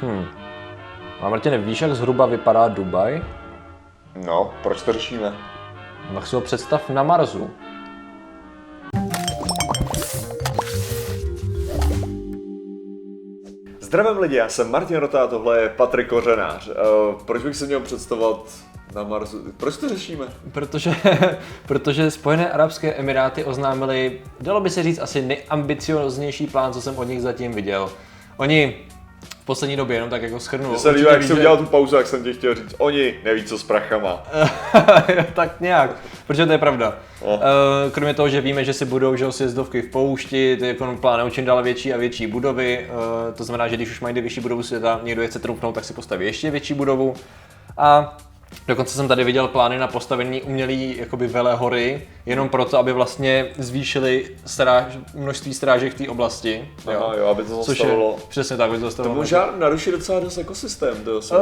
Hmm. A Martine, víš, jak zhruba vypadá Dubaj? No, proč to řešíme? No, tak si ho představ na Marsu. Zdravím lidi, já jsem Martin Rota a tohle je Patrik Kořenář. Uh, proč bych se měl představovat na Marsu? Proč to řešíme? Protože, protože Spojené Arabské Emiráty oznámili, dalo by se říct, asi nejambicioznější plán, co jsem od nich zatím viděl. Oni poslední době, jenom tak jako schrnu. Mně se líbí, jak jsi udělal tu pauzu, jak jsem ti chtěl říct, oni neví, co s prachama. tak nějak, protože to je pravda. No. Eh, Kromě toho, že víme, že si budou že sjezdovky v poušti, ty jako plánují čím dál větší a větší budovy, eh, to znamená, že když už mají nejvyšší budovu světa, někdo je chce trumfnout, tak si postaví ještě větší budovu. A Dokonce jsem tady viděl plány na postavení umělý jakoby velehory, jenom proto, aby vlastně zvýšili stráž, množství strážek v té oblasti. Aha, jo, aby to Což je, zastavilo. přesně tak, aby to To zastavilo. možná naruší docela dost ekosystém, to si Uh,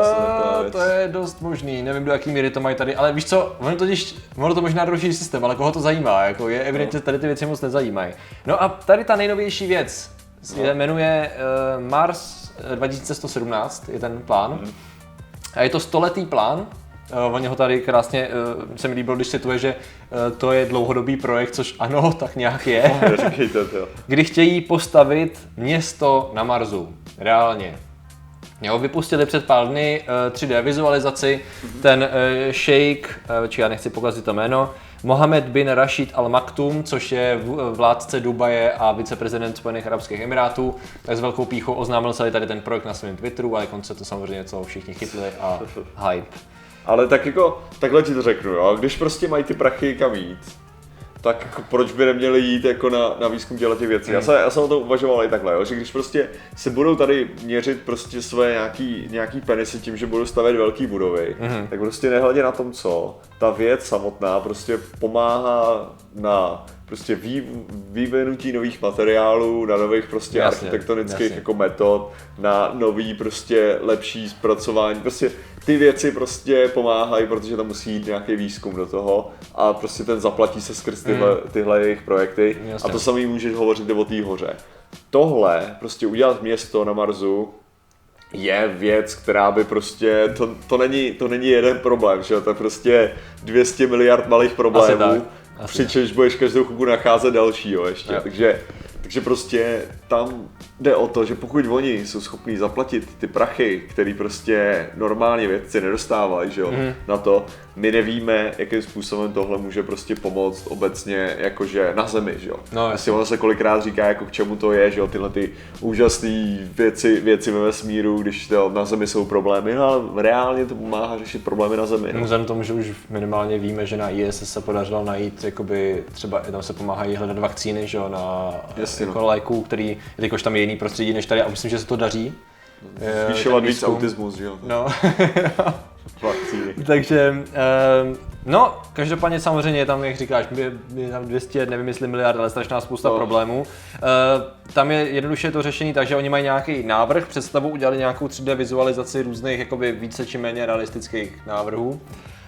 věc. to je dost možný, nevím do jaký míry to mají tady, ale víš co, ono, totiž, ono to možná ruší systém, ale koho to zajímá, jako je evidentně tady ty věci moc nezajímají. No a tady ta nejnovější věc se No. jmenuje uh, Mars eh, 2117, je ten plán. Mhm. A je to stoletý plán, Uh, oni ho tady krásně, uh, se mi líbilo, když cituje, že uh, to je dlouhodobý projekt, což ano, tak nějak je. Neříkejte to. kdy chtějí postavit město na Marsu. Reálně. Jo, vypustili před pár dny uh, 3D vizualizaci, ten uh, šejk, uh, či já nechci pokazit to jméno, Mohamed bin Rashid Al Maktoum, což je vládce Dubaje a viceprezident Spojených Arabských Emirátů, tak s velkou píchou oznámil celý tady ten projekt na svém Twitteru, ale konce to samozřejmě co všichni chytli a hype. Ale tak jako, takhle ti to řeknu, jo. Když prostě mají ty prachy kam jít, tak jako proč by neměli jít jako na, na výzkum těchto těch věcí. Já, Hmm. jsem, já jsem o to uvažoval i takhle, jo, že když prostě si budou tady měřit prostě své nějaký, nějaký penisy tím, že budou stavět velké budovy, Mhm. tak prostě nehledě na tom, co, ta věc samotná prostě pomáhá na prostě vý, vývinutí nových materiálů, na nových prostě Jasně, architektonických jasně. jako metod, na nový prostě lepší zpracování, prostě ty věci prostě pomáhají, protože tam musí jít nějaký výzkum do toho a prostě ten zaplatí se skrz tyhle, tyhle jejich projekty. Jasně. a to samý můžeš hovořit i o té hoře. Tohle, prostě udělat město na Marsu, je věc, která by prostě, to, to, není, to není jeden problém, že to je prostě 200 miliard malých problémů, přičemž budeš každou chvilku nacházet dalšího ještě, Jo. takže, takže prostě tam jde o to, že pokud oni jsou schopní zaplatit ty prachy, který prostě normálně vědci nedostávají, že jo, Mhm. na to, my nevíme, jakým způsobem tohle může prostě pomoct obecně jakože na zemi, že jo. No, Prostě ono se kolikrát říká, jako k čemu to je, že jo, tyhle ty úžasné věci, věci ve vesmíru, když to na zemi jsou problémy, no ale reálně to pomáhá řešit problémy na zemi. No. Vzhledem tomu, že už minimálně víme, že na ISS se podařilo najít, jakoby třeba tam se pomáhají hledat vakcíny, že jo, na Jasně, no. jako léků, který, jakož tam je jiný prostředí než tady a myslím, že se to daří. Zvýšovat víc autismus, že jo. No. takže, um, no, každopádně samozřejmě je tam, jak říkáš, je, je tam 200, nevím jestli miliard, ale strašná spousta No. problémů. Uh, tam je jednoduše to řešení tak, že oni mají nějaký návrh, představu, udělali nějakou 3D vizualizaci různých jakoby více či méně realistických návrhů,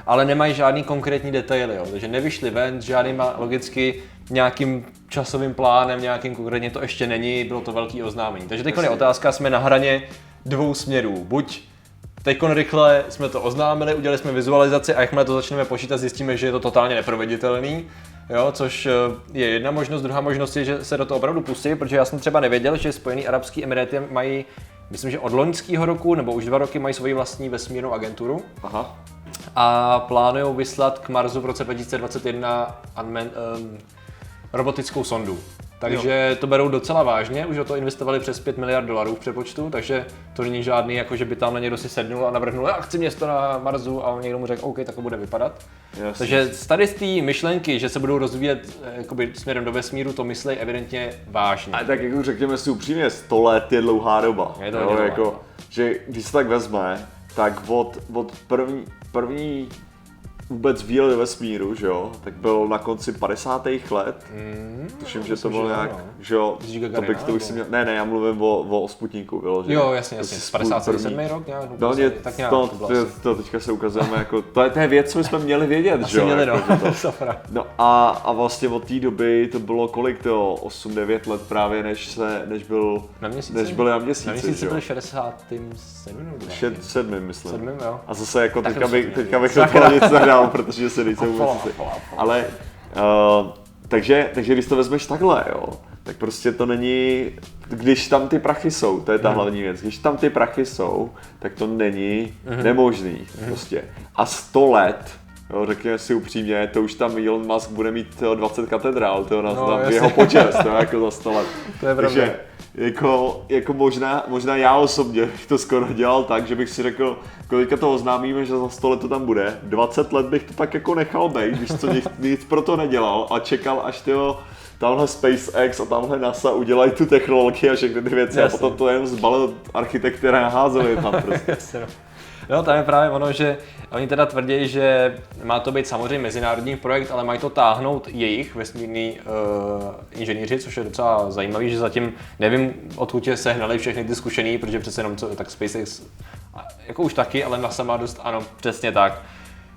ale nemají žádný konkrétní detaily, jo. takže nevyšli ven s žádnýma logicky nějakým časovým plánem, nějakým konkrétně to ještě není, bylo to velký oznámení. Takže teď je otázka, jsme na hraně dvou směrů. Buď Teď rychle jsme to oznámili, udělali jsme vizualizaci a jakmile to začneme počítat, zjistíme, že je to totálně neproveditelný. Jo, což eh, je jedna možnost. Druhá možnost je, že se do toho opravdu pustí, protože já jsem třeba nevěděl, že Spojený Arabský Emiráty mají, myslím, že od loňského roku nebo už dva roky mají svoji vlastní vesmírnou agenturu Aha. a plánují vyslat k Marsu v roce 2021 unman, um, robotickou sondu. Takže jo. to berou docela vážně, už do toho investovali přes 5 miliard dolarů v přepočtu, takže to není žádný, jako že by tam na někdo si sednul a navrhnul, já chci město na Marsu a on někdo mu řekl, OK, tak to bude vypadat. Jasně. Takže tady z té myšlenky, že se budou rozvíjet eh, jakoby, směrem do vesmíru, to myslí evidentně vážně. A tak jako řekněme si upřímně, 100 let je dlouhá doba. Je to jo, jako, že když se tak vezme, tak od, od první, první vůbec výlet do vesmíru, že jo, tak byl na konci 50. let. Mm, Tuším, že to bylo že nějak, ano. že jo, to bych, to bych si měl, ne, ne, já mluvím o, o, Sputniku, vyloženě. Jo, jasně, jasně. Prostě Z 57. první. rok nějak? No, mě, tak nějak to, to bylo to, to, teďka se ukazujeme jako, to je, to je věc, co jsme měli vědět, že jo? měli, no. jako, že to-. No a, a vlastně od té doby to bylo kolik to, 8-9 let právě, než se, než byl, Na měsíci? než byli na měsíci, Na měsíci že byl 67. nebo ne? Šed, sedmi, myslím. Sedmým, jo. A zase jako teďka to bych, teďka bych toho nic nedal, protože se nejsem vůbec. Ale, uh, takže, takže když to vezmeš takhle, jo, tak prostě to není, když tam ty prachy jsou, to je ta hlavní věc, když tam ty prachy jsou, tak to není Mhm. nemožný, prostě. A 100 let, Jo, řekněme si upřímně, to už tam Elon Musk bude mít tyjo, 20 katedrál tyjo, na, No, na jeho počest, to je jako za 100 let. To je pravda. Takže jako, jako možná, možná já osobně bych to skoro dělal tak, že bych si řekl, kolika to oznámíme, že za 100 let to tam bude, 20 let bych to tak jako nechal být, když co nic, nic pro to nedělal a čekal až tyjo, tamhle SpaceX a tamhle NASA udělají tu technologii a všechny ty věci Jasně. a potom to jenom zbalil architekty a naházeli tam prostě. Jasně, no. Tam je právě ono, že oni teda tvrdí, že má to být samozřejmě mezinárodní projekt, ale mají to táhnout jejich vesmírní uh, inženýři, což je docela zajímavý, že zatím nevím, odkud je sehnali všechny ty zkušený, protože přece jenom co, tak SpaceX jako už taky, ale NASA má dost, ano, přesně tak.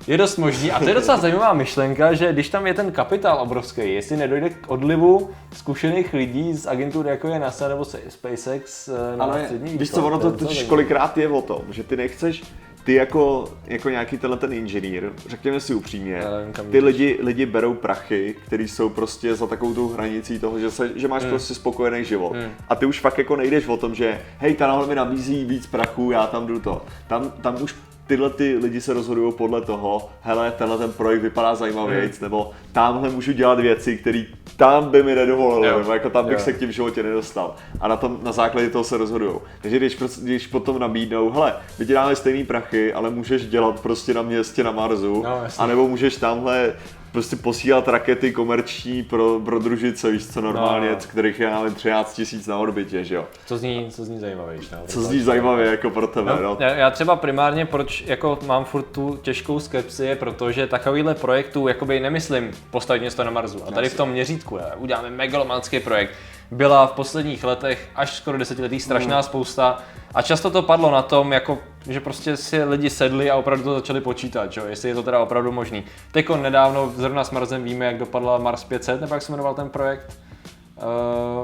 Je dost možný, a to je docela zajímavá myšlenka, že když tam je ten kapitál obrovský, jestli nedojde k odlivu zkušených lidí z agentur jako je NASA nebo SpaceX eh, na Ale střední víš co, ono to totiž kolikrát je o tom, že ty nechceš, ty jako, jako nějaký tenhle ten inženýr, řekněme si upřímně, nevím, ty lidi, lidi berou prachy, který jsou prostě za takovou tou hranicí toho, že, se, že máš Hmm. prostě spokojený život. A ty už fakt jako nejdeš o tom, že hej, ta mi nabízí víc prachu, já tam jdu to. Tam, tam už tyhle ty lidi se rozhodují podle toho, hele, tenhle ten projekt vypadá zajímavějc, Hmm. nebo tamhle můžu dělat věci, které tam by mi nedovolili, Jo. nebo jako tam bych Jo. se k tím v životě nedostal. A na, tom, na základě toho se rozhodují. Takže když, když potom nabídnou, hele, my ti dáme stejný prachy, ale můžeš dělat prostě na městě na Marsu, No, anebo můžeš tamhle prostě posílat rakety komerční pro, pro družice, víš co, normálně, No. z kterých je, já nevím, 13 tisíc na orbitě, že jo. Co zní, co zní zajímavější. No, Co zní zajímavě jako pro tebe, no. No, já, třeba primárně, proč jako mám furt tu těžkou skepsi, je protože takovýhle projektů, jakoby nemyslím postavit město na Marsu. A tady v tom měřítku, uděláme megalomanský projekt. Byla v posledních letech až skoro desetiletí strašná Hmm. spousta a často to padlo na tom, jako, že prostě si lidi sedli a opravdu to začali počítat, čo? jestli je to teda opravdu možný. Teďko nedávno zrovna s Marsem víme, jak dopadla Mars 500, nebo jak se jmenoval ten projekt?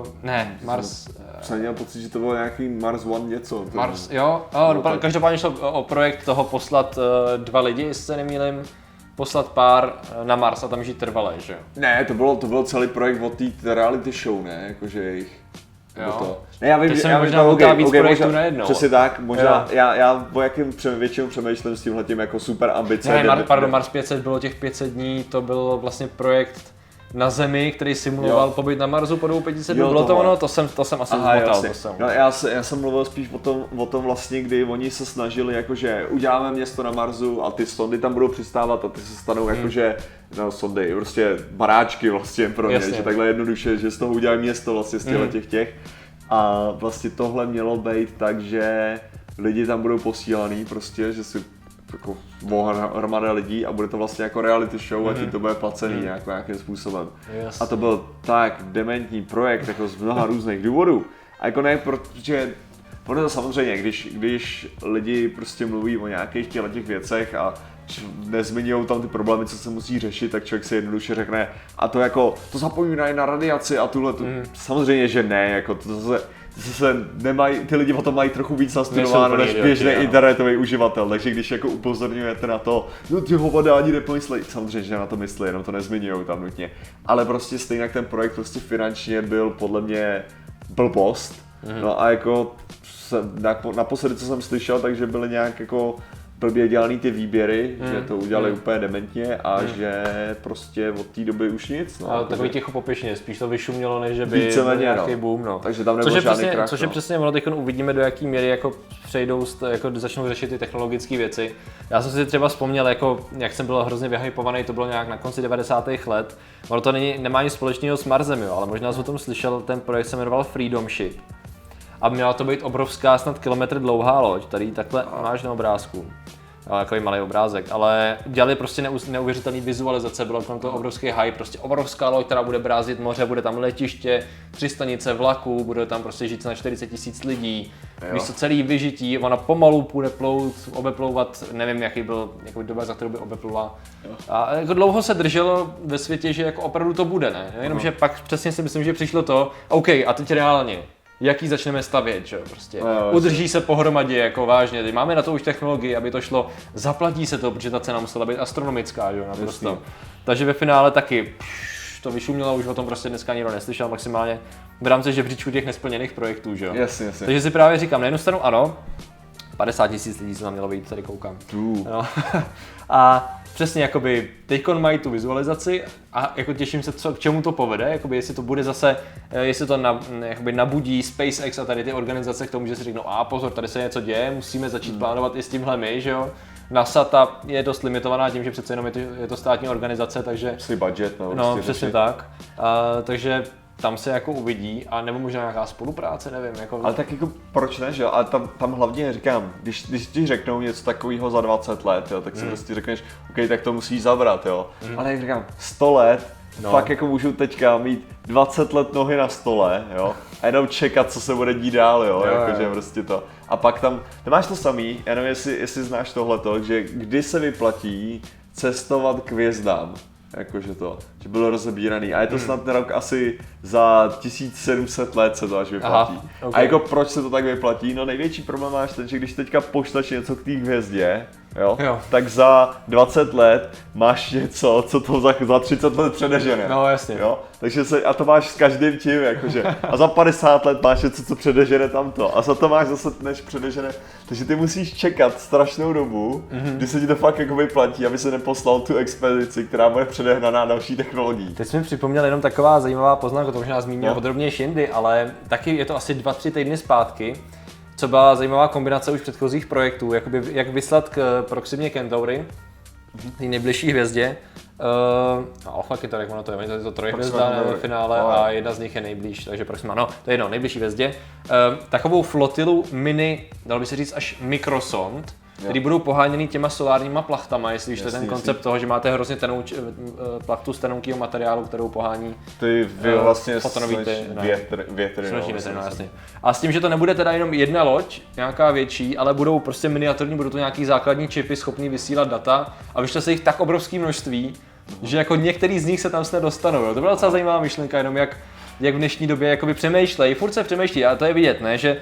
Uh, ne, Mars... Jsem měl pocit, že to bylo nějaký Mars One něco. Mars, jo, oh, No, tak- každopádně šlo o o projekt toho poslat uh, dva lidi, jestli se nemýlim, poslat pár eh, na Mars a tam žít trvalé, že jo? Ne, to bylo, to byl celý projekt od té reality show, ne? Jakože jejich. Jo. To. Ne, já vím, Teď že- já vím, možná no, motá okay, víc okay, projektů možná, najednou. Přesně tak, možná, Jo. já, já o jakým přem, většinou přemýšlím s tímhletím jako super ambice. Ne, kde- Mar, pardon, kde- Mars 500 bylo těch 500 dní, to byl vlastně projekt na Zemi, který simuloval Jo. pobyt na Marsu po dobu 500 dnů. Jo, Bylo to ono? To jsem, to jsem asi Aha, zmotal. jasně. To jsem. No, já, se, já jsem mluvil spíš o tom, o tom vlastně, kdy oni se snažili, jakože uděláme město na Marsu a ty sondy tam budou přistávat a ty se stanou jakože, no sondy, prostě baráčky vlastně pro ně, Hmm. Jasně. že takhle jednoduše, že z toho udělají město vlastně z Hmm. těch těch. A vlastně tohle mělo být tak, že lidi tam budou posílaný prostě, že si jako hromada lidí a bude to vlastně jako reality show a ti to bude placený nějak, nějakým způsobem. Jasně. A to byl tak dementní projekt jako z mnoha různých důvodů. A jako ne, protože ono to samozřejmě, když, když lidi prostě mluví o nějakých těchto těch věcech a nezmiňují tam ty problémy, co se musí řešit, tak člověk si jednoduše řekne, a to jako, to zapomínají na radiaci a tuhle, tu. Mm. samozřejmě, že ne, jako to zase, zase nemají, ty lidi o tom mají trochu víc nastudováno než běžný ano. internetový uživatel, takže když jako upozorňujete na to, no ty hovada ani nepomyslej, samozřejmě, že na to myslí, jenom to nezmiňují tam nutně, ale prostě stejně ten projekt prostě finančně byl podle mě blbost, Mhm. no a jako se, naposledy, co jsem slyšel, takže byly nějak jako blbě dělaný ty výběry, Mm, že to udělali mm. úplně dementně a Mm. že prostě od té doby už nic. No, Ale takže- takový ticho popěšně, spíš to vyšumělo, než že by Víceméně, byl nějaký no. boom, no. takže tam Což nebyl je, žádný přesně, krach. což je no. přesně ono, teď uvidíme, do jaký míry jako přejdou, jako začnou řešit ty technologické věci. Já jsem si třeba vzpomněl, jako, jak jsem byl hrozně vyhypovaný, to bylo nějak na konci 90. let. Ono to není, nemá nic společného s Marsem, jo, ale možná jsi o tom slyšel, ten projekt se jmenoval Freedom Ship. A měla to být obrovská, snad kilometr dlouhá loď, tady takhle máš na obrázku. Takový malý obrázek, ale dělali prostě neus- neuvěřitelný vizualizace, bylo tam to obrovský hype, prostě obrovská loď, která bude brázit moře, bude tam letiště, tři stanice vlaků, bude tam prostě žít na 40 tisíc lidí, víš co, celý vyžití, ona pomalu půjde plout, obeplouvat, nevím jaký byl jako doba, za kterou by obeplula. A jako dlouho se drželo ve světě, že jako opravdu to bude, ne? Jenomže pak přesně si myslím, že přišlo to, OK, a teď reálně, jaký začneme stavět, že jo, prostě. No, Udrží se pohromadě, jako vážně, teď máme na to už technologii, aby to šlo, zaplatí se to, protože ta cena musela být astronomická, že jo, naprosto. Jasný. Takže ve finále taky pš, to vyšumělo, už o tom prostě dneska nikdo neslyšel, maximálně v rámci žebříčku těch nesplněných projektů, že jo. Jasně, jasně. Takže si právě říkám, na jednu stranu ano, 50 tisíc lidí se tam mělo být, tady koukám. No. a přesně jakoby teďkon mají tu vizualizaci a jako těším se, co, k čemu to povede, jakoby jestli to bude zase, eh, jestli to na, jakoby nabudí SpaceX a tady ty organizace k tomu, že si řeknou, a pozor, tady se něco děje, musíme začít Hmm. plánovat i s tímhle my, že jo. NASA ta je dost limitovaná tím, že přece jenom je to, je to státní organizace, takže Si budget, no, no prostě přesně řešit. tak. A, takže tam se jako uvidí a nebo možná nějaká spolupráce, nevím, jako Ale tak jako proč ne, že jo? Ale tam, tam hlavně říkám, když, když ti řeknou něco takového za 20 let, jo, tak si Hmm. prostě řekneš, OK, tak to musíš zabrat, jo. Ale jak říkám, 100 let, No. fakt jako můžu teďka mít 20 let nohy na stole, jo, a jenom čekat, co se bude dít dál, jo, Jo, jakože jo. prostě to. A pak tam, ty máš to samý, nevím, jestli, jestli znáš tohleto, že kdy se vyplatí cestovat k hvězdám, jakože to, že bylo rozebíraný. A je to snad ten rok asi za 1700 let se to až vyplatí. Aha, ok. A jako proč se to tak vyplatí? No největší problém máš ten, že když teďka pošleš něco k té hvězdě, jo, Jo. tak za 20 let máš něco, co to za, za 30 let předežene. No, jasně. Jo? Takže se, a to máš s každým tím, jakože. A za 50 let máš něco, co předežene tamto. A za to máš zase, než předežene. Takže ty musíš čekat strašnou dobu, Mhm. mm-hmm. kdy se ti to fakt jako vyplatí, aby se neposlal tu expedici, která bude předehnaná další technologií. Teď jsi mi připomněl jenom taková zajímavá poznámka, to možná zmínil No. podrobnější jindy, ale taky je to asi 2-3 týdny zpátky, co byla zajímavá kombinace už předchozích projektů, jakoby jak vyslat k Proximě Centauri, té nejbližší hvězdě, Uh, no, Alpha Centauri, jak ono to je, je to trojhvězda ve finále No, a jedna z nich je nejblíž, takže Proxima, no, to je jedno, nejbližší hvězdě. Uh, takovou flotilu mini, dalo by se říct až mikrosond, který budou poháněný těma solárníma plachtama, jestli víš, ten Jasný, koncept toho, že máte hrozně tenouč, eh, eh, plachtu z tenoukého materiálu, kterou pohání Ty vy Eh, vlastně fotonový ty, ne. větr, větry, sluneční no, větry, no, myslím. jasně. A s tím, že to nebude teda jenom jedna loď, nějaká větší, ale budou prostě miniaturní, budou to nějaký základní čipy schopný vysílat data a vyšle se jich tak obrovské množství, že jako některý z nich se tam snad dostanou. Jo. To byla docela zajímavá myšlenka, jenom jak, jak v dnešní době jakoby přemýšlej, furt se přemýšlí a to je vidět, ne, že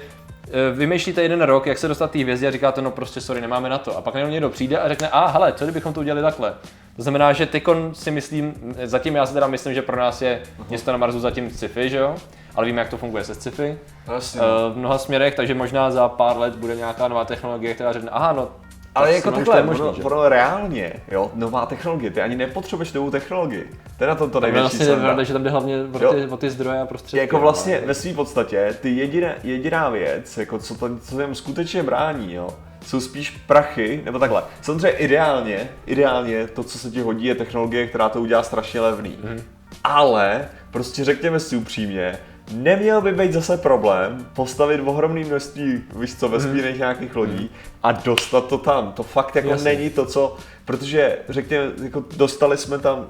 vymýšlíte jeden rok, jak se dostat té hvězdě a říkáte, no prostě sorry, nemáme na to. A pak najednou někdo přijde a řekne, a hele, co kdybychom to udělali takhle. To znamená, že Tykon si myslím, zatím já si teda myslím, že pro nás je město na Marsu zatím sci-fi, že jo? Ale víme, jak to funguje se sci-fi. Jasně. Eh, v mnoha směrech, takže možná za pár let bude nějaká nová technologie, která řekne, aha, no, Ale jako takhle, je možný, ono reálně, jo, nová technologie, ty ani nepotřebuješ novou technologii. To je na tom to To je největší vlastně sranda. pravda, že tam jde hlavně o ty, o ty zdroje a prostředky. Jako no. vlastně ve své podstatě, ty jediné, jediná věc, jako co, to, co tam skutečně brání, jo, jsou spíš prachy, nebo takhle. Samozřejmě ideálně, ideálně to, co se ti hodí, je technologie, která to udělá strašně levný. Mhm. Ale prostě řekněme si upřímně, neměl by být zase problém postavit ohromné množství, víš co, vesmírných nějakých lodí a dostat to tam. To fakt jako Mhm. Jasně. není to, co, protože řekněme, jako dostali jsme tam,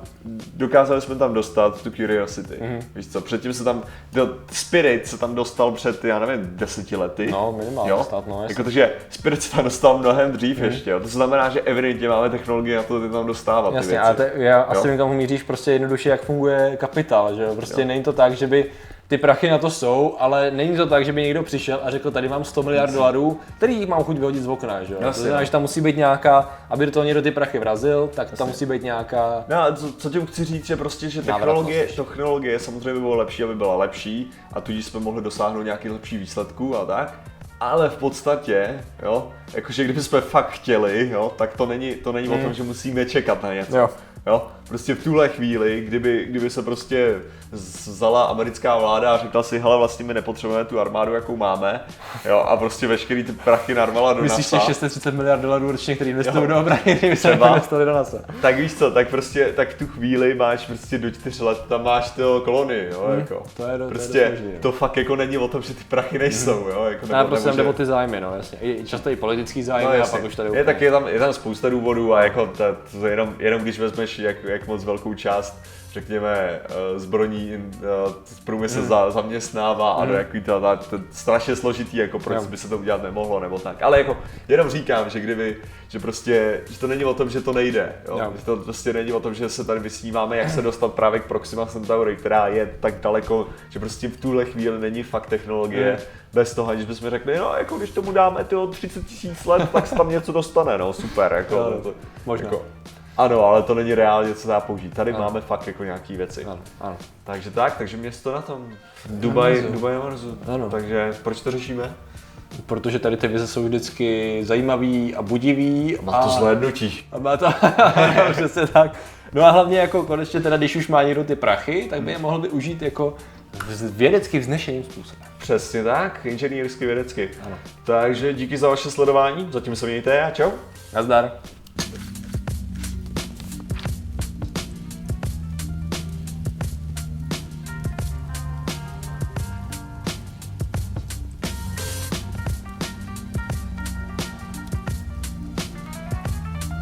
dokázali jsme tam dostat tu Curiosity. Mhm. Víš co, předtím se tam, do, Spirit se tam dostal před, já nevím, deseti lety. No, minimálně stát, no, jako to, že Spirit se tam dostal mnohem dřív Mhm. ještě, jo. To znamená, že evidentně máme technologie na to, ty tam dostávat ty Jasně, věci. ale te, já asi vím, kam míříš prostě jednoduše, jak funguje kapitál, že jo? Prostě jo. není to tak, že by ty prachy na to jsou, ale není to tak, že by někdo přišel a řekl, tady mám 100 miliard dolarů, který mám chuť vyhodit z okna, že jo? To Jasně, znamená, no. že tam musí být nějaká, aby do toho někdo ty prachy vrazil, tak tam musí být nějaká No co, co tím chci říct, je prostě, že technologie, technologie samozřejmě by bylo lepší, aby byla lepší a tudíž jsme mohli dosáhnout nějaký lepší výsledků a tak. Ale v podstatě, jo, jakože kdybychom fakt chtěli, jo, tak to není, to není o tom, že musíme čekat na něco. Jo. Jo, prostě v tuhle chvíli, kdyby, kdyby se prostě vzala americká vláda a řekla si, hele, vlastně my nepotřebujeme tu armádu, jakou máme, jo, a prostě veškerý ty prachy narvala do Myslíš NASA. těch 630 miliard dolarů ročně, který investují do obrany, kdyby se investovali do NASA. Tak víš co, tak prostě, tak v tu chvíli máš prostě do čtyř let, tam máš ty kolony, jo, jako. Hmm, to je do- to je prostě to fakt jako není o tom, že ty prachy nejsou, jo, jako Ne, prostě nebo že- ty zájmy, no jasně. I často i politický zájmy No, a pak už tady je, úplně- tak je, tam, je tam spousta důvodů a jako ta, to jenom, jenom když vezmeš, jak, jak moc velkou část řekněme, eh, zbrojní eh, průmysl Hmm. za, zaměstnává a do jaký to, to, to, strašně složitý, jako proč Jo. by se to udělat nemohlo nebo tak. Ale jako jenom říkám, že kdyby, že prostě, že to není o tom, že to nejde, jo? Jo. že to prostě není o tom, že se tady vysníváme, jak se dostat právě k Proxima Centauri, která je tak daleko, že prostě v tuhle chvíli není fakt technologie, Hmm. bez toho, aniž bychom řekli, no jako když tomu dáme tyho 30 tisíc let, tak se tam něco dostane, no super, jako. Jo, to, možná. Jako, ano, ale to není reálně, co dá použít. Tady Ano. máme fakt jako nějaký věci. Ano, ano. Takže tak, takže město na tom. Dubaj, Marsu. Dubaj na Marsu. Ano. Takže proč to řešíme? Protože tady ty vize jsou vždycky zajímavý a budivý. Má to a... zhlédnutí. A má to, přesně tak. No a hlavně jako konečně teda, když už má někdo ty prachy, tak by je mohl využít jako vědecky vznešeným způsobem. Přesně tak, inženýrsky, vědecky. Ano. Takže díky za vaše sledování, zatím se mějte a čau. Nazdar.